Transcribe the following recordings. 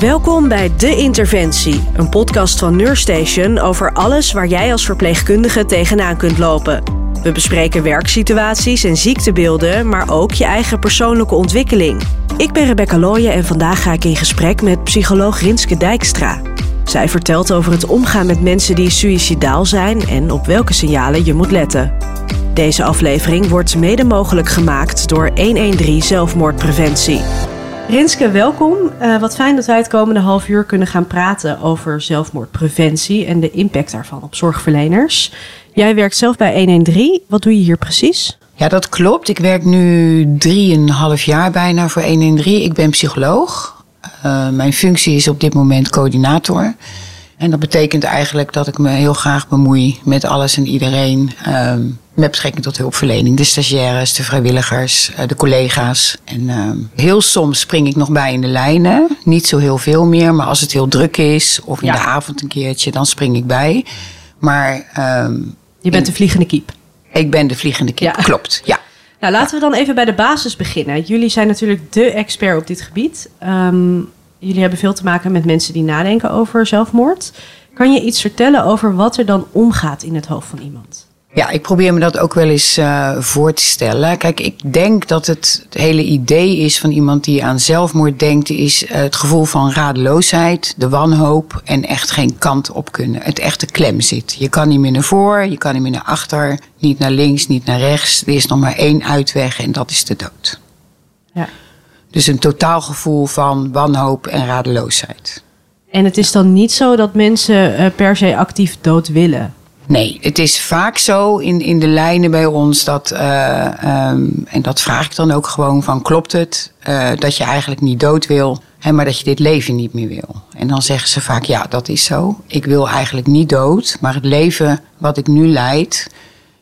Welkom bij De Interventie, een podcast van Neurstation over alles waar jij als verpleegkundige tegenaan kunt lopen. We bespreken werksituaties en ziektebeelden, maar ook je eigen persoonlijke ontwikkeling. Ik ben Rebecca Looyen en vandaag ga ik in gesprek met psycholoog Rinske Dijkstra. Zij vertelt over het omgaan met mensen die suïcidaal zijn en op welke signalen je moet letten. Deze aflevering wordt mede mogelijk gemaakt door 113 Zelfmoordpreventie. Rinske, welkom. Uh, wat fijn dat wij het komende half uur kunnen gaan praten over zelfmoordpreventie en de impact daarvan op zorgverleners. Jij werkt zelf bij 113. Wat doe je hier precies? Ja, dat klopt. Ik werk nu drieënhalf jaar bijna voor 113. Ik ben psycholoog. Uh, mijn functie is op dit moment coördinator. En dat betekent eigenlijk dat ik me heel graag bemoei met alles en iedereen. Uh, met betrekking tot hulpverlening. De stagiaires, de vrijwilligers, eh, de collega's. En uh, heel soms spring ik nog bij in de lijnen. Niet zo heel veel meer, maar als het heel druk is of in ja. de avond een keertje, dan spring ik bij. Maar. Um, Je bent de vliegende kiep. Ik ben de vliegende kiep, ja. klopt. Ja. Nou, laten we dan even bij de basis beginnen. Jullie zijn natuurlijk de expert op dit gebied. Um, jullie hebben veel te maken met mensen die nadenken over zelfmoord. Kan je iets vertellen over wat er dan omgaat in het hoofd van iemand? Ja, ik probeer me dat ook wel eens uh, voor te stellen. Kijk, ik denk dat het, het, hele idee is van iemand die aan zelfmoord denkt, is uh, het gevoel van radeloosheid, de wanhoop en echt geen kant op kunnen. Het echte klem zit. Je kan niet meer naar voor, je kan niet meer naar achter, niet naar links, niet naar rechts. Er is nog maar één uitweg en dat is de dood. Ja. Dus een totaal gevoel van wanhoop en radeloosheid. En het is dan niet zo dat mensen uh, per se actief dood willen? Nee, het is vaak zo in, in de lijnen bij ons dat, uh, um, en dat vraag ik dan ook gewoon van, klopt het uh, dat je eigenlijk niet dood wil, hè, maar dat je dit leven niet meer wil? En dan zeggen ze vaak, ja, dat is zo. Ik wil eigenlijk niet dood, maar het leven wat ik nu leid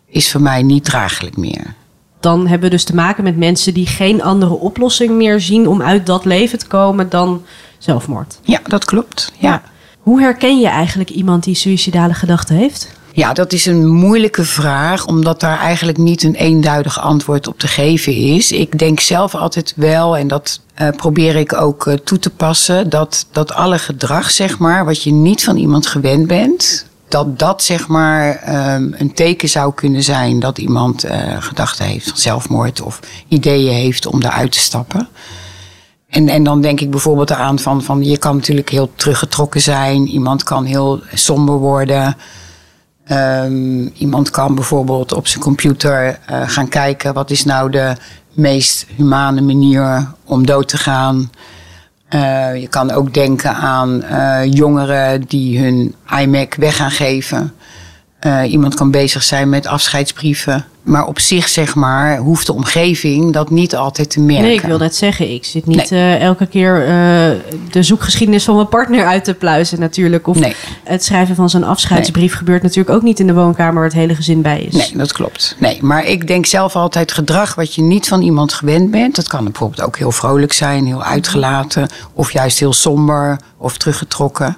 is voor mij niet draaglijk meer. Dan hebben we dus te maken met mensen die geen andere oplossing meer zien om uit dat leven te komen dan zelfmoord. Ja, dat klopt. Ja. Hoe herken je eigenlijk iemand die suïcidale gedachten heeft? Ja, dat is een moeilijke vraag, omdat daar eigenlijk niet een eenduidig antwoord op te geven is. Ik denk zelf altijd wel, en dat uh, probeer ik ook uh, toe te passen, dat, dat alle gedrag, zeg maar, wat je niet van iemand gewend bent, dat dat zeg maar um, een teken zou kunnen zijn dat iemand uh, gedachten heeft van zelfmoord of ideeën heeft om eruit te stappen. En, en dan denk ik bijvoorbeeld aan van, van je kan natuurlijk heel teruggetrokken zijn, iemand kan heel somber worden. Um, iemand kan bijvoorbeeld op zijn computer uh, gaan kijken wat is nou de meest humane manier om dood te gaan. Uh, je kan ook denken aan uh, jongeren die hun iMac weg gaan geven. Uh, iemand kan bezig zijn met afscheidsbrieven. Maar op zich, zeg maar, hoeft de omgeving dat niet altijd te merken. Nee, ik wil net zeggen, ik zit niet nee. uh, elke keer uh, de zoekgeschiedenis van mijn partner uit te pluizen natuurlijk. Of nee. het schrijven van zo'n afscheidsbrief nee. gebeurt natuurlijk ook niet in de woonkamer waar het hele gezin bij is. Nee, dat klopt. Nee, maar ik denk zelf altijd gedrag wat je niet van iemand gewend bent. Dat kan bijvoorbeeld ook heel vrolijk zijn, heel uitgelaten. Of juist heel somber of teruggetrokken.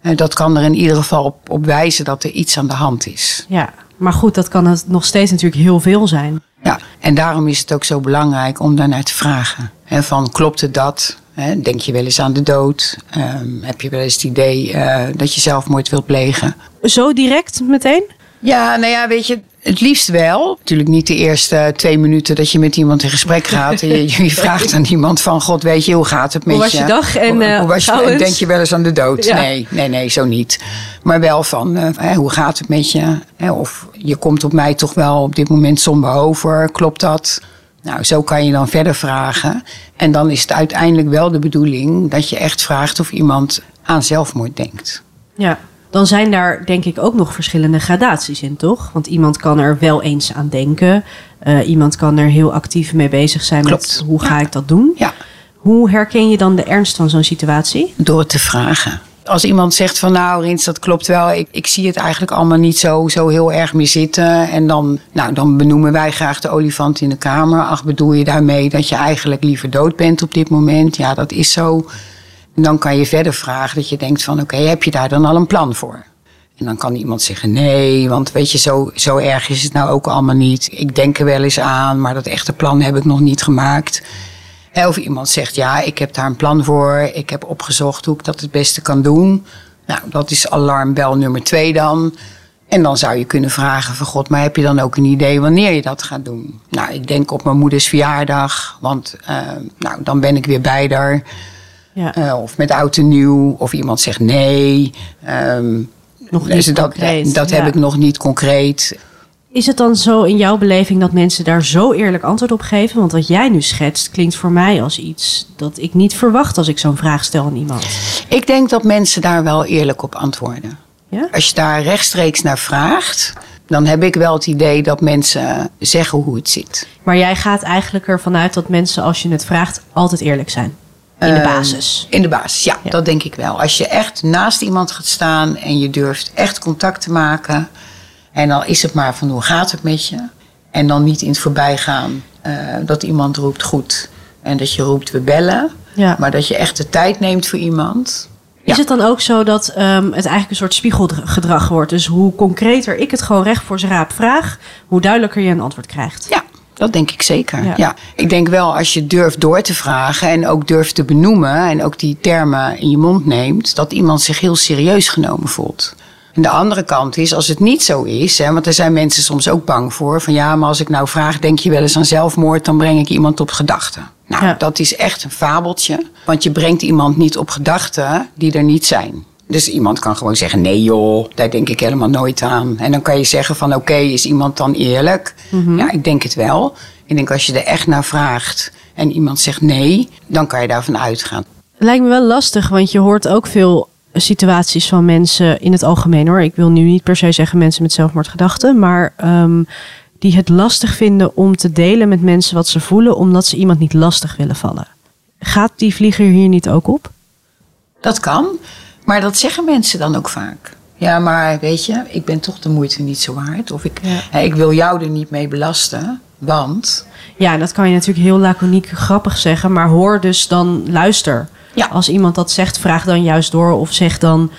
En dat kan er in ieder geval op, op wijzen dat er iets aan de hand is. Ja, maar goed, dat kan het nog steeds natuurlijk heel veel zijn. Ja, en daarom is het ook zo belangrijk om daarnaar te vragen. He, van klopt het dat? He, denk je wel eens aan de dood? Um, heb je wel eens het idee uh, dat je zelfmoord wilt plegen? Zo direct meteen? Ja, nou ja, weet je, het liefst wel. Natuurlijk niet de eerste twee minuten dat je met iemand in gesprek gaat. en je, je vraagt aan iemand van, god weet je, hoe gaat het met je? Hoe was je dag? En, uh, hoe was je, denk je wel eens aan de dood? Ja. Nee, nee, nee, zo niet. Maar wel van, uh, hoe gaat het met je? Of je komt op mij toch wel op dit moment somber over. Klopt dat? Nou, zo kan je dan verder vragen. En dan is het uiteindelijk wel de bedoeling dat je echt vraagt of iemand aan zelfmoord denkt. Ja, dan zijn daar denk ik ook nog verschillende gradaties in, toch? Want iemand kan er wel eens aan denken. Uh, iemand kan er heel actief mee bezig zijn Klopt. met hoe ga ja. ik dat doen. Ja. Hoe herken je dan de ernst van zo'n situatie? Door het te vragen. Als iemand zegt van nou Rins, dat klopt wel. Ik, ik zie het eigenlijk allemaal niet zo, zo heel erg meer zitten. En dan, nou, dan benoemen wij graag de olifant in de kamer. Ach, bedoel je daarmee dat je eigenlijk liever dood bent op dit moment? Ja, dat is zo. Dan kan je verder vragen dat je denkt van oké, heb je daar dan al een plan voor? En dan kan iemand zeggen nee, want weet je, zo, zo erg is het nou ook allemaal niet. Ik denk er wel eens aan, maar dat echte plan heb ik nog niet gemaakt. Of iemand zegt, ja, ik heb daar een plan voor. Ik heb opgezocht hoe ik dat het beste kan doen. Nou, dat is alarmbel nummer twee dan. En dan zou je kunnen vragen van God, maar heb je dan ook een idee wanneer je dat gaat doen? Nou, ik denk op mijn moeders verjaardag, want uh, nou, dan ben ik weer bij haar. Ja. Uh, of met oud en nieuw, of iemand zegt nee. Um, nog niet dat, concreet. Dat heb ik nog niet concreet. Is het dan zo in jouw beleving dat mensen daar zo eerlijk antwoord op geven? Want wat jij nu schetst klinkt voor mij als iets dat ik niet verwacht als ik zo'n vraag stel aan iemand. Ik denk dat mensen daar wel eerlijk op antwoorden. Ja? Als je daar rechtstreeks naar vraagt, dan heb ik wel het idee dat mensen zeggen hoe het zit. Maar jij gaat eigenlijk ervan uit dat mensen, als je het vraagt, altijd eerlijk zijn. In de ehm, basis. in de basis, ja, dat denk ik wel. Als je echt naast iemand gaat staan en je durft echt contact te maken. En dan is het maar van hoe gaat het met je? En dan niet in het voorbijgaan uh, dat iemand roept goed. En dat je roept we bellen. Ja. Maar dat je echt de tijd neemt voor iemand. Is het dan ook zo dat um, het eigenlijk een soort spiegelgedrag wordt? Dus hoe concreter ik het gewoon recht voor zijn raap vraag, hoe duidelijker je een antwoord krijgt. Ja, dat denk ik zeker. Ja. Ik denk wel als je durft door te vragen en ook durft te benoemen en ook die termen in je mond neemt, dat iemand zich heel serieus genomen voelt. En de andere kant is, als het niet zo is, hè, want er zijn mensen soms ook bang voor, van ja, maar als ik nou vraag, denk je wel eens aan zelfmoord, dan breng ik iemand op gedachten. Nou, dat is echt een fabeltje, want je brengt iemand niet op gedachten die er niet zijn. Dus iemand kan gewoon zeggen: nee joh, daar denk ik helemaal nooit aan. En dan kan je zeggen: van oké, is iemand dan eerlijk? Mhm. Ja, ik denk het wel. Ik denk als je er echt naar vraagt en iemand zegt nee, dan kan je daarvan uitgaan. Het lijkt me wel lastig, want je hoort ook veel situaties van mensen in het algemeen hoor. Ik wil nu niet per se zeggen mensen met zelfmoordgedachten, maar ehm, die het lastig vinden om te delen met mensen wat ze voelen, omdat ze iemand niet lastig willen vallen. Gaat die vlieger hier niet ook op? Dat kan. Maar dat zeggen mensen dan ook vaak. Ja, maar weet je, ik ben toch de moeite niet zo waard. Of ik, ik wil jou er niet mee belasten, want... Ja, dat kan je natuurlijk heel laconiek grappig zeggen. Maar hoor dus dan, luister. Ja. Als iemand dat zegt, vraag dan juist door. Of zeg dan,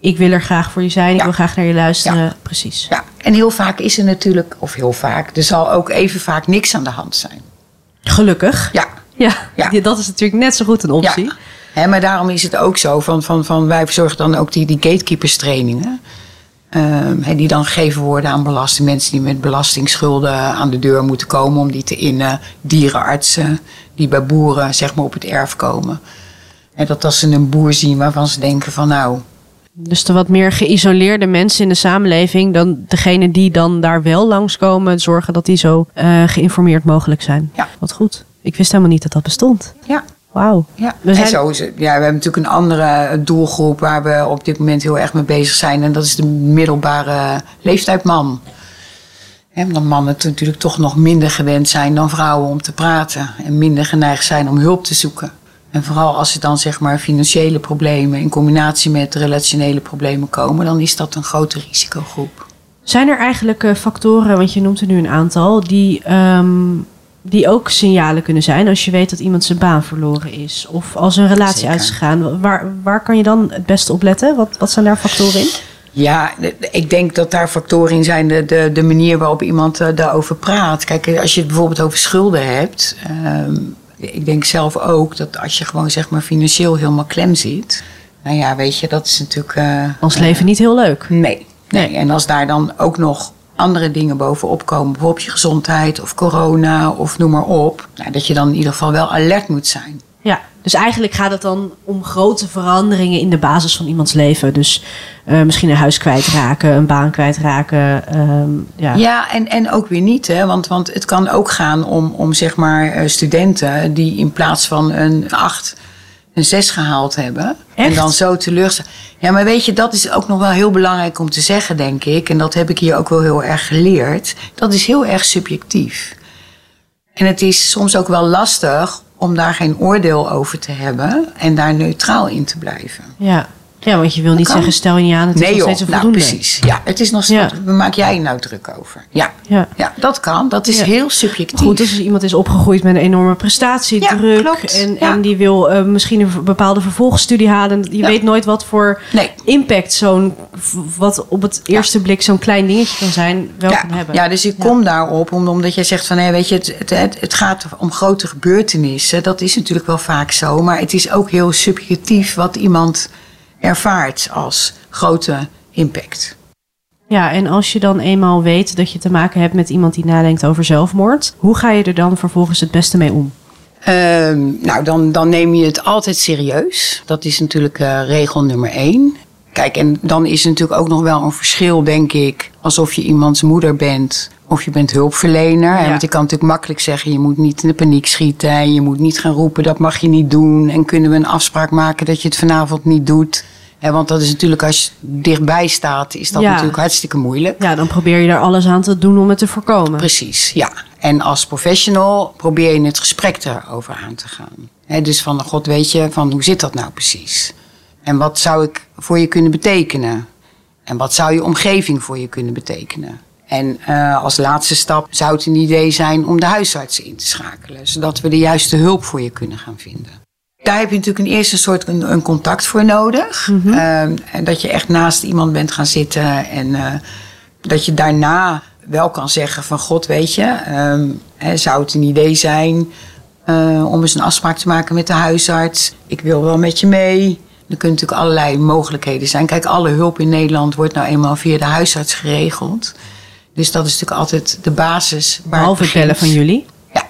ik wil er graag voor je zijn. Ik wil graag naar je luisteren. Ja. Precies. Ja, en heel vaak is er natuurlijk, of heel vaak... er zal ook even vaak niks aan de hand zijn. Gelukkig. Ja. Ja, ja. dat is natuurlijk net zo goed een optie. Maar daarom is het ook zo van, van, van wij verzorgen dan ook die, die gatekeepers trainingen. Uh, die dan gegeven worden aan belasting, mensen die met belastingsschulden aan de deur moeten komen om die te innen. Dierenartsen die bij boeren zeg maar op het erf komen. En dat als ze een boer zien waarvan ze denken van nou. Dus de wat meer geïsoleerde mensen in de samenleving dan degene die dan daar wel langskomen, zorgen dat die zo uh, geïnformeerd mogelijk zijn. Ja. Wat goed. Ik wist helemaal niet dat dat bestond. Ja. Wauw. Ja. We zijn... en zo is het. Ja, we hebben natuurlijk een andere doelgroep waar we op dit moment heel erg mee bezig zijn. En dat is de middelbare leeftijd man. He, omdat mannen natuurlijk toch nog minder gewend zijn dan vrouwen om te praten. En minder geneigd zijn om hulp te zoeken. En vooral als er dan zeg maar financiële problemen in combinatie met relationele problemen komen, dan is dat een grote risicogroep. Zijn er eigenlijk eh, factoren, want je noemt er nu een aantal, die um, die ook signalen kunnen zijn als je weet dat iemand zijn baan verloren is. Of als een relatie uit is gegaan. Waar, waar kan je dan het beste op letten? Wat, wat zijn daar factoren in? Ja, ik denk dat daar factoren in zijn. De, de, de manier waarop iemand uh, daarover praat. Kijk, als je het bijvoorbeeld over schulden hebt. Uh, ik denk zelf ook dat als je gewoon zeg maar financieel helemaal klem zit. Nou ja, weet je, dat is natuurlijk. Uh, Ons leven niet heel leuk. Nee, nee. En als daar dan ook nog andere dingen bovenop komen, bijvoorbeeld je gezondheid of corona of noem maar op, nou, dat je dan in ieder geval wel alert moet zijn. Ja, dus eigenlijk gaat het dan om grote veranderingen in de basis van iemands leven. Dus uh, misschien een huis kwijtraken, een baan kwijtraken. Um, ja, ja en, en ook weer niet. Hè? Want, want het kan ook gaan om, om zeg maar uh, studenten die in plaats van een acht een zes gehaald hebben. En dan zo teleurgesteld. Ja, maar weet je, dat is ook nog wel heel belangrijk om te zeggen, denk ik. En dat heb ik hier ook wel heel erg geleerd. Dat is heel erg subjectief. En het is soms ook wel lastig om daar geen oordeel over te hebben en daar neutraal in te blijven. Ja. Ja, want je wil niet kan. zeggen, stel je niet aan, het is nee nog joh, steeds een nou voldoende. precies. Ja, het is nog steeds, Ja. maak jij nou druk over? Ja. Ja. ja, dat kan. Dat is Ja. heel subjectief. Goed, dus als iemand is opgegroeid met een enorme prestatiedruk. Klopt. En, en die wil eh, misschien een bepaalde vervolgstudie halen. Je weet nooit wat voor Nee. impact zo'n, wat op het eerste blik zo'n klein dingetje kan zijn, wel ja, kan hebben. ja, dus ik kom daarop om- omdat jij zegt van hé, weet je, het, het, het, het gaat om grote gebeurtenissen. Dat is natuurlijk wel vaak zo, maar het is ook heel subjectief wat iemand ervaart als grote impact. Ja, en als je dan eenmaal weet dat je te maken hebt met iemand die nadenkt over zelfmoord, hoe ga je er dan vervolgens het beste mee om? Ehm, nou, dan, dan neem je het altijd serieus. Dat is natuurlijk eh, regel nummer één. Kijk, en dan is er natuurlijk ook nog wel een verschil, denk ik, alsof je iemands moeder bent of je bent hulpverlener. Ja. Want je kan natuurlijk makkelijk zeggen, je moet niet in de paniek schieten en je moet niet gaan roepen, dat mag je niet doen. En kunnen we een afspraak maken dat je het vanavond niet doet? Want dat is natuurlijk, als je dichtbij staat, is dat Ja. natuurlijk hartstikke moeilijk. Ja, dan probeer je er alles aan te doen om het te voorkomen. Precies, ja. En als professional probeer je het gesprek erover aan te gaan. Dus van, god weet je, van hoe zit dat nou precies? En wat zou ik voor je kunnen betekenen? En wat zou je omgeving voor je kunnen betekenen? En eh, als laatste stap zou het een idee zijn om de huisarts in te schakelen. Zodat we de juiste hulp voor je kunnen gaan vinden. Daar heb je natuurlijk een eerste soort een, een contact voor nodig. En dat je echt naast iemand bent gaan zitten. En eh, dat je daarna wel kan zeggen van... God, weet je, ehm, hè, zou het een idee zijn... eh, om eens een afspraak te maken met de huisarts. Ik wil wel met je mee. Er kunnen natuurlijk allerlei mogelijkheden zijn. Kijk, alle hulp in Nederland wordt nou eenmaal via de huisarts geregeld. Dus dat is natuurlijk altijd de basis. Waar Behalve het bellen van jullie. Ja.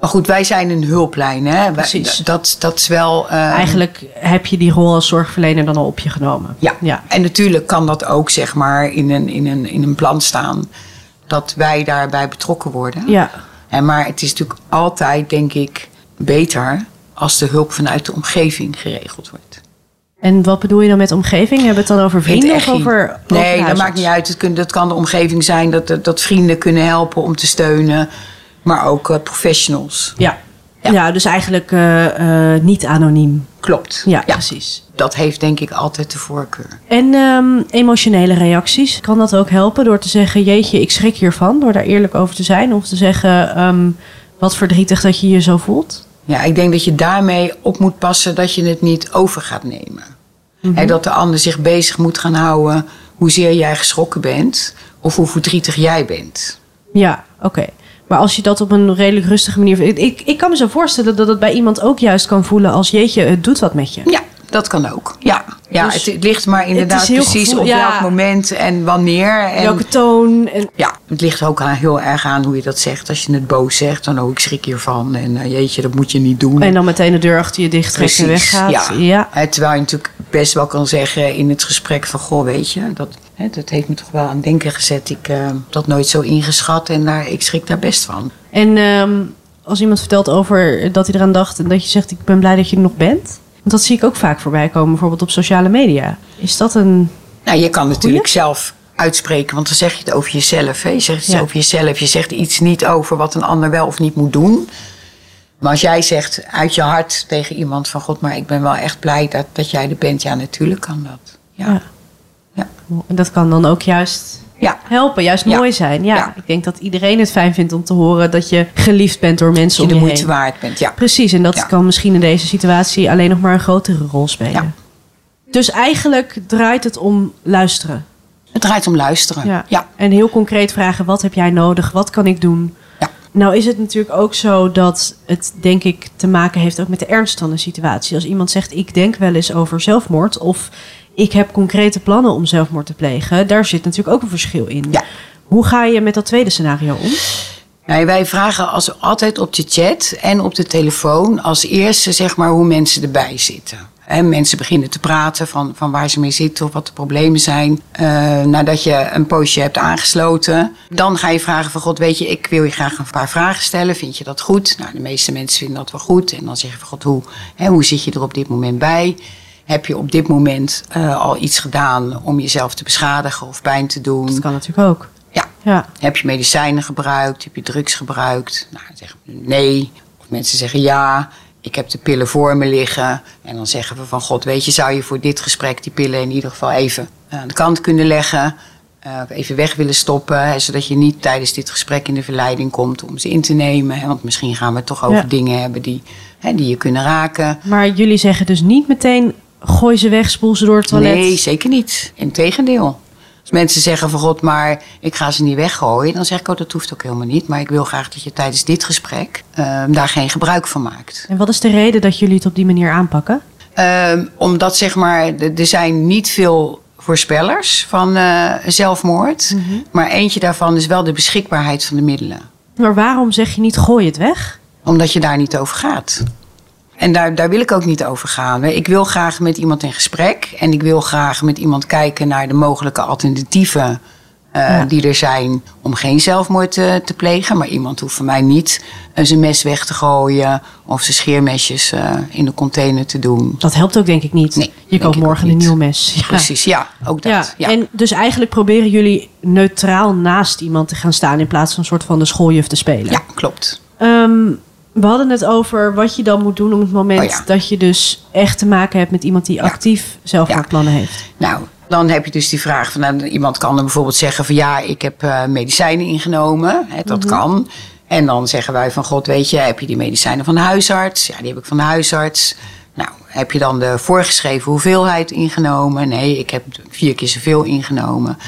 Maar goed, wij zijn een hulplijn. Hè? Wij- Precies. Dat, dat is wel... eh, Eigenlijk heb je die rol als zorgverlener dan al op je genomen. Ja. ja. en natuurlijk kan dat ook zeg maar in een, in een, in een plan staan. Dat wij daarbij betrokken worden. Ja. En maar het is natuurlijk altijd, denk ik, beter als de hulp vanuit de omgeving geregeld wordt. En wat bedoel je dan met omgeving? Hebben we het dan over vrienden of over, Nee, dat huisarts? maakt niet uit. Het kun, dat kan de omgeving zijn, dat, dat, dat vrienden kunnen helpen om te steunen. Maar ook eh, professionals. Ja. Ja. Ja. dus eigenlijk eh, eh, niet anoniem. Klopt. Ja, precies. Dat heeft denk ik altijd de voorkeur. En ehm, emotionele reacties, kan dat ook helpen door te zeggen: Jeetje, ik schrik hiervan, door daar eerlijk over te zijn? Of te zeggen: ehm, Wat verdrietig dat je je zo voelt? Ja, ik denk dat je daarmee op moet passen dat je het niet over gaat nemen. En dat de ander zich bezig moet gaan houden hoezeer jij geschrokken bent of hoe verdrietig jij bent. Ja, oké. Maar als je dat op een redelijk rustige manier. Ik, ik, ik kan me zo voorstellen dat het bij iemand ook juist kan voelen als jeetje, het doet wat met je. Ja, dat kan ook. Ja, ja Dus het, het ligt maar inderdaad precies gevoel- op ja. welk moment en wanneer. En Welke toon. En, Ja, het ligt ook aan, heel erg aan hoe je dat zegt. Als je het boos zegt, dan oh, ik schrik hiervan. En eh, jeetje, dat moet je niet doen. en dan meteen de deur achter je dicht trekt en weggaat. ja. ja. Eh, Terwijl je natuurlijk best wel kan zeggen in het gesprek van... Goh, weet je, dat, hè, dat heeft me toch wel aan denken gezet. Ik heb dat nooit zo ingeschat en daar, ik schrik daar best van. En ehm, als iemand vertelt over dat hij eraan dacht en dat je zegt: Ik ben blij dat je er nog bent. Want dat zie ik ook vaak voorbij komen, bijvoorbeeld op sociale media. Is dat een. Nou, je kan natuurlijk zelf uitspreken, want dan zeg je het over jezelf. Hè? Je zegt iets Ja. over jezelf. Je zegt iets niet over wat een ander wel of niet moet doen. Maar als jij zegt uit je hart tegen iemand van... God, maar ik ben wel echt blij dat, dat jij er bent. Ja, natuurlijk kan dat. Ja, Ja. ja. En dat kan dan ook juist ja. helpen, juist mooi zijn. Ja, ik denk dat iedereen het fijn vindt om te horen dat je geliefd bent door mensen je om de je moeite heen. waard bent. Ja. Precies, en dat kan misschien in deze situatie alleen nog maar een grotere rol spelen. Ja. Dus eigenlijk draait het om luisteren. Het draait om luisteren. Ja. ja. En heel concreet vragen: wat heb jij nodig? Wat kan ik doen? Ja. Nou is het natuurlijk ook zo dat het denk ik te maken heeft ook met de ernst van de situatie. Als iemand zegt ik denk wel eens over zelfmoord of ik heb concrete plannen om zelfmoord te plegen, daar zit natuurlijk ook een verschil in. Ja. Hoe ga je met dat tweede scenario om? Nee, wij vragen als, altijd op de chat en op de telefoon als eerste zeg maar hoe mensen erbij zitten. En mensen beginnen te praten van, van waar ze mee zitten of wat de problemen zijn. Eh, nadat je een poosje hebt aangesloten, dan ga je vragen van God, weet je, ik wil je graag een paar vragen stellen. Vind je dat goed? Nou, de meeste mensen vinden dat wel goed. En dan zeg je van God, hoe, hè, hoe zit je er op dit moment bij? Heb je op dit moment eh, al iets gedaan om jezelf te beschadigen of pijn te doen? Dat kan natuurlijk ook. Ja, Ja. heb je medicijnen gebruikt? Heb je drugs gebruikt? Nou, dan zeggen we nee. Of mensen zeggen ja. ik heb de pillen voor me liggen. En dan zeggen we van god, weet je, zou je voor dit gesprek die pillen in ieder geval even aan de kant kunnen leggen. Uh, even weg willen stoppen. Hè, zodat je niet tijdens dit gesprek in de verleiding komt om ze in te nemen. Hè, want misschien gaan we het toch over Ja. dingen hebben die, hè, die je kunnen raken. Maar jullie zeggen dus niet meteen gooi ze weg, spoel ze door het toilet. Nee, zeker niet. Integendeel. Als mensen zeggen van god, maar ik ga ze niet weggooien, dan zeg ik ook dat hoeft ook helemaal niet. Maar ik wil graag dat je tijdens dit gesprek eh, daar geen gebruik van maakt. En wat is de reden dat jullie het op die manier aanpakken? Ehm, omdat zeg maar, er zijn niet veel voorspellers van eh, zelfmoord. Maar eentje daarvan is wel de beschikbaarheid van de middelen. Maar waarom zeg je niet gooi het weg? Omdat je daar niet over gaat. En daar, daar wil ik ook niet over gaan. Ik wil graag met iemand in gesprek. En ik wil graag met iemand kijken naar de mogelijke alternatieven eh, Ja. die er zijn om geen zelfmoord te, te plegen. Maar iemand hoeft van mij niet eh, zijn mes weg te gooien of zijn scheermesjes eh, in de container te doen. Dat helpt ook denk ik niet. Nee, je koopt morgen een nieuw mes. Ja. Precies, ja, ook dat. Ja. Ja. en dus eigenlijk proberen jullie neutraal naast iemand te gaan staan in plaats van een soort van de schooljuf te spelen. ja klopt. Ehm, we hadden het over wat je dan moet doen op het moment Oh ja. dat je dus echt te maken hebt met iemand die actief zelfmoordplannen heeft. Nou, dan heb je dus die vraag van nou, iemand kan dan bijvoorbeeld zeggen van ja, ik heb eh, medicijnen ingenomen. Hè, dat kan. En dan zeggen wij van god, weet je, heb je die medicijnen van de huisarts? Ja, die heb ik van de huisarts. Nou, heb je dan de voorgeschreven hoeveelheid ingenomen? Nee, ik heb vier keer zoveel ingenomen.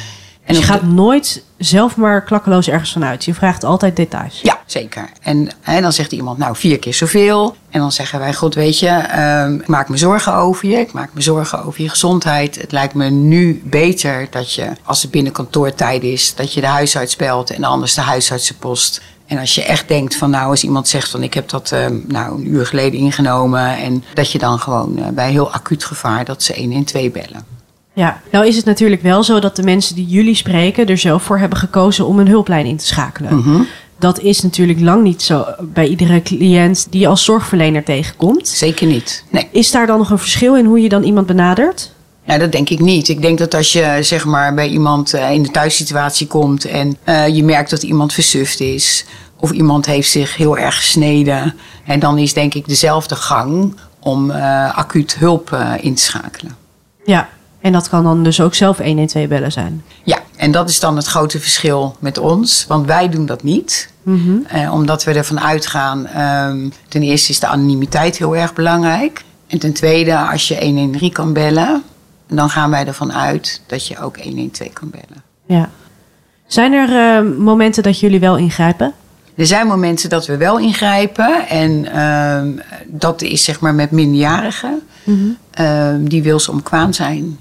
En Dus je gaat nooit zelf maar klakkeloos ergens vanuit. Je vraagt altijd details. Ja, zeker. En, en dan zegt iemand, nou, vier keer zoveel. En dan zeggen wij, god, weet je, ehm, ik maak me zorgen over je. Ik maak me zorgen over je gezondheid. Het lijkt me nu beter dat je, als het binnen kantoortijd is, dat je de huisarts belt en anders de huisartsenpost. En als je echt denkt van, nou, als iemand zegt van, ik heb dat ehm, nou, een uur geleden ingenomen. En dat je dan gewoon eh, bij heel acuut gevaar dat ze 112 bellen. Ja, nou is het natuurlijk wel zo dat de mensen die jullie spreken er zelf voor hebben gekozen om een hulplijn in te schakelen. Mhm. Dat is natuurlijk lang niet zo bij iedere cliënt die je als zorgverlener tegenkomt. Zeker niet. Nee. Is daar dan nog een verschil in hoe je dan iemand benadert? Nou, dat denk ik niet. Ik denk dat als je zeg maar, bij iemand eh, in de thuissituatie komt en eh, je merkt dat iemand versuft is, of iemand heeft zich heel erg gesneden, en dan is denk ik dezelfde gang om eh, acuut hulp in te schakelen. Ja, en dat kan dan dus ook zelf 112 bellen zijn. Ja, en dat is dan het grote verschil met ons, want wij doen dat niet. Mhm. Eh, omdat we ervan uitgaan, ehm, ten eerste is de anonimiteit heel erg belangrijk. En ten tweede, als je 113 kan bellen, dan gaan wij ervan uit dat je ook 112 kan bellen. Ja. Zijn er eh, momenten dat jullie wel ingrijpen? Er zijn momenten dat we wel ingrijpen. En ehm, dat is zeg maar met minderjarigen ehm, die wilsomkwaan zijn.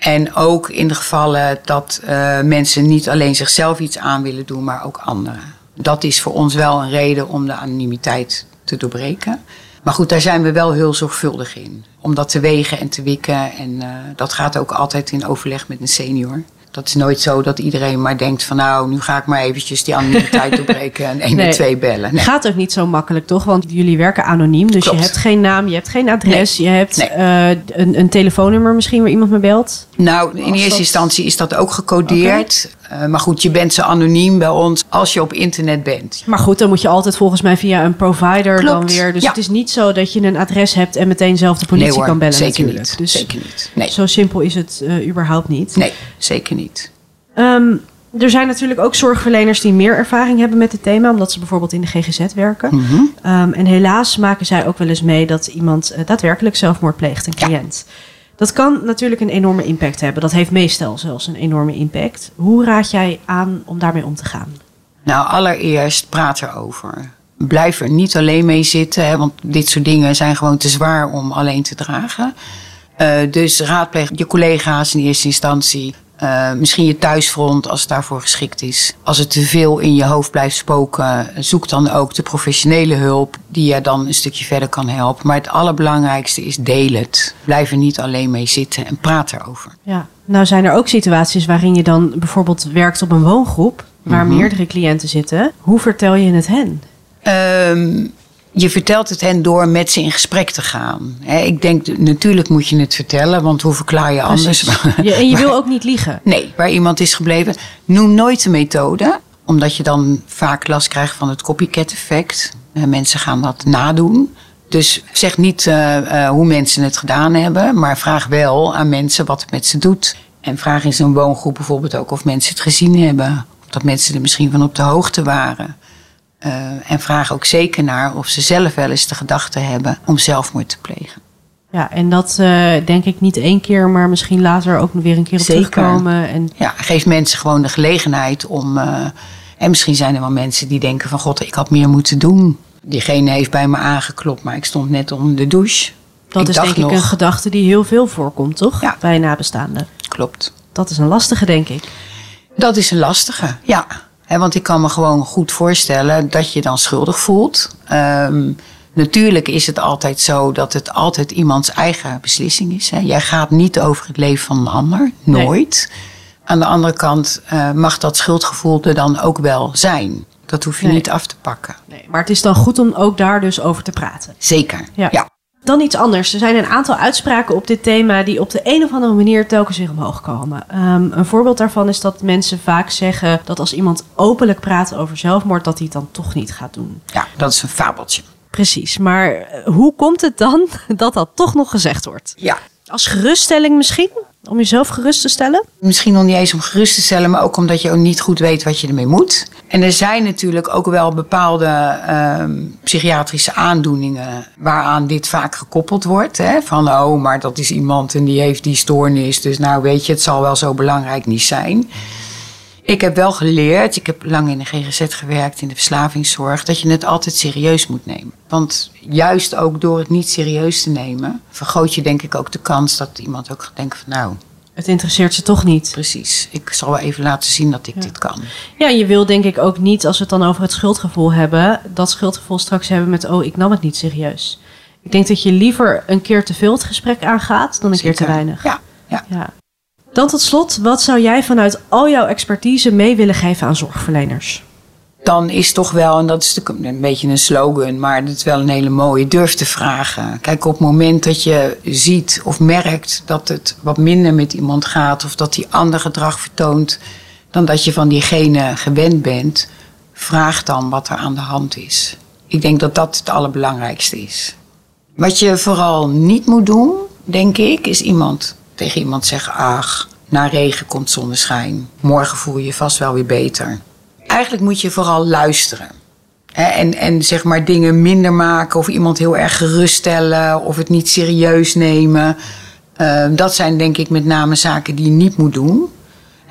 En ook in de gevallen dat eh, mensen niet alleen zichzelf iets aan willen doen, maar ook anderen. Dat is voor ons wel een reden om de anonimiteit te doorbreken. Maar goed, daar zijn we wel heel zorgvuldig in. Om dat te wegen en te wikken. En eh, dat gaat ook altijd in overleg met een senior. Dat is nooit zo dat iedereen maar denkt van nou, nu ga ik maar eventjes die anonimiteit doorbreken en 1 Nee. en 2 bellen. Nee. Gaat ook niet zo makkelijk, toch? Want jullie werken anoniem, dus Klopt. je hebt geen naam, je hebt geen adres, je hebt eh, een, een telefoonnummer misschien waar iemand me belt. Nou, in eerste dat- instantie is dat ook gecodeerd. Eh, maar goed, je bent zo anoniem bij ons als je op internet bent. Maar goed, dan moet je altijd volgens mij via een provider dan weer. Dus ja. het is niet zo dat je een adres hebt en meteen zelf de politie nee hoor, kan bellen zeker natuurlijk. niet. Dus Zeker niet. Nee, zo simpel is het eh, überhaupt niet. nee zeker niet. Ehm, er zijn natuurlijk ook zorgverleners die meer ervaring hebben met het thema, omdat ze bijvoorbeeld in de GGZ werken. Mhm. Ehm, en helaas maken zij ook wel eens mee dat iemand eh, daadwerkelijk zelfmoord pleegt, een Ja. Dat kan natuurlijk een enorme impact hebben. Dat heeft meestal zelfs een enorme impact. Hoe raad jij aan om daarmee om te gaan? Nou, allereerst praat erover. Blijf er niet alleen mee zitten, hè, want dit soort dingen zijn gewoon te zwaar om alleen te dragen. Eh, dus raadpleeg je collega's in eerste instantie. Eh, misschien je thuisfront als het daarvoor geschikt is. Als het te veel in je hoofd blijft spoken, zoek dan ook de professionele hulp die je dan een stukje verder kan helpen. Maar het allerbelangrijkste is deel het. Blijf er niet alleen mee zitten en praat erover. Ja. Nou zijn er ook situaties waarin je dan bijvoorbeeld werkt op een woongroep waar Mhm. meerdere cliënten zitten. Hoe vertel je het hen? Ehm, je vertelt het hen door met ze in gesprek te gaan. Ik denk, natuurlijk moet je het vertellen, want hoe verklaar je anders? Je, en je wil ook niet liegen. Nee, waar iemand is gebleven. Noem nooit de methode, omdat je dan vaak last krijgt van het copycat effect. Eh, mensen gaan dat nadoen. Dus zeg niet uh, hoe mensen het gedaan hebben, maar vraag wel aan mensen wat het met ze doet. En vraag in zo'n woongroep bijvoorbeeld ook of mensen het gezien hebben. Of dat mensen er misschien van op de hoogte waren. Uh, en vraag ook zeker naar of ze zelf wel eens de gedachte hebben om zelfmoord te plegen. Ja, en dat uh, denk ik niet één keer, maar misschien later ook weer een keer op Zeker. terugkomen. En... Ja, geef mensen gewoon de gelegenheid om. Uh, en misschien zijn er wel mensen die denken van god, ik had meer moeten doen. Diegene heeft bij me aangeklopt, maar ik stond net onder de douche. Dat is denk ik een gedachte die heel veel voorkomt, toch? Ja. Bij nabestaanden. Klopt. Dat is een lastige, denk ik. Dat is een lastige, ja. He, want ik kan me gewoon goed voorstellen dat je dan schuldig voelt. Um, Natuurlijk is het altijd zo dat het altijd iemands eigen beslissing is. Jij gaat niet over het leven van een ander, nooit. Aan de andere kant uh, mag dat schuldgevoel er dan ook wel zijn. Dat hoef je niet af te pakken. Nee, maar het is dan goed om ook daar dus over te praten. Zeker, ja. Dan iets anders. Er zijn een aantal uitspraken op dit thema die op de een of andere manier telkens weer omhoog komen. Um, een voorbeeld daarvan is dat mensen vaak zeggen dat als iemand openlijk praat over zelfmoord, dat hij het dan toch niet gaat doen. Ja, dat is een fabeltje. Precies, maar eh, hoe komt het dan dat dat toch nog gezegd wordt? Ja. Als geruststelling misschien? Om jezelf gerust te stellen? Misschien nog niet eens om gerust te stellen, maar ook omdat je ook niet goed weet wat je ermee moet. En er zijn natuurlijk ook wel bepaalde uh, psychiatrische aandoeningen waaraan dit vaak gekoppeld wordt. Hè? Van, oh, maar dat is iemand en die heeft die stoornis, dus nou weet je, het zal wel zo belangrijk niet zijn. Ik heb wel geleerd, ik heb lang in de GGZ gewerkt, in de verslavingszorg, dat je het altijd serieus moet nemen. Want juist ook door het niet serieus te nemen, vergroot je denk ik ook de kans dat iemand ook gaat denken van nou, het interesseert ze toch niet. Precies. Ik zal wel even laten zien dat ik dit kan. Ja, je wil denk ik ook niet, als we het dan over het schuldgevoel hebben, dat schuldgevoel straks hebben met, oh, ik nam het niet serieus. Ik denk dat je liever een keer te veel het gesprek aangaat dan een keer te weinig. Ja, ja. ja. Dan tot slot, wat zou jij vanuit al jouw expertise mee willen geven aan zorgverleners? Dan is toch wel, en dat is een beetje een slogan, maar dat is wel een hele mooie, durf te vragen. Kijk, op het moment dat je ziet of merkt dat het wat minder met iemand gaat of dat die ander gedrag vertoont dan dat je van diegene gewend bent, vraag dan wat er aan de hand is. Ik denk dat dat het allerbelangrijkste is. Wat je vooral niet moet doen, denk ik, is iemand tegen iemand zeggen: Ach, na regen komt zonneschijn. Morgen voel je je vast wel weer beter. Eigenlijk moet je vooral luisteren. En, en zeg maar dingen minder maken of iemand heel erg geruststellen of het niet serieus nemen. Uh, dat zijn denk ik met name zaken die je niet moet doen.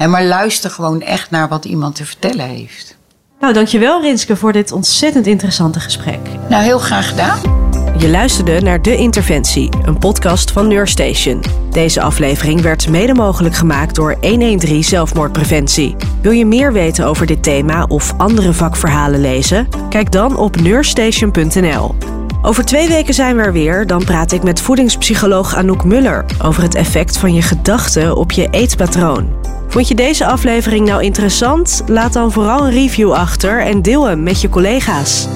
Maar luister gewoon echt naar wat iemand te vertellen heeft. Nou, dankjewel Rinske voor dit ontzettend interessante gesprek. Nou, heel graag gedaan. Je luisterde naar De Interventie, een podcast van Neurstation. Deze aflevering werd mede mogelijk gemaakt door 113 Zelfmoordpreventie. Wil je meer weten over dit thema of andere vakverhalen lezen? Kijk dan op neurstation.nl. Over twee weken zijn we er weer. Dan praat ik met voedingspsycholoog Anouk Muller over het effect van je gedachten op je eetpatroon. Vond je deze aflevering nou interessant? Laat dan vooral een review achter en deel hem met je collega's.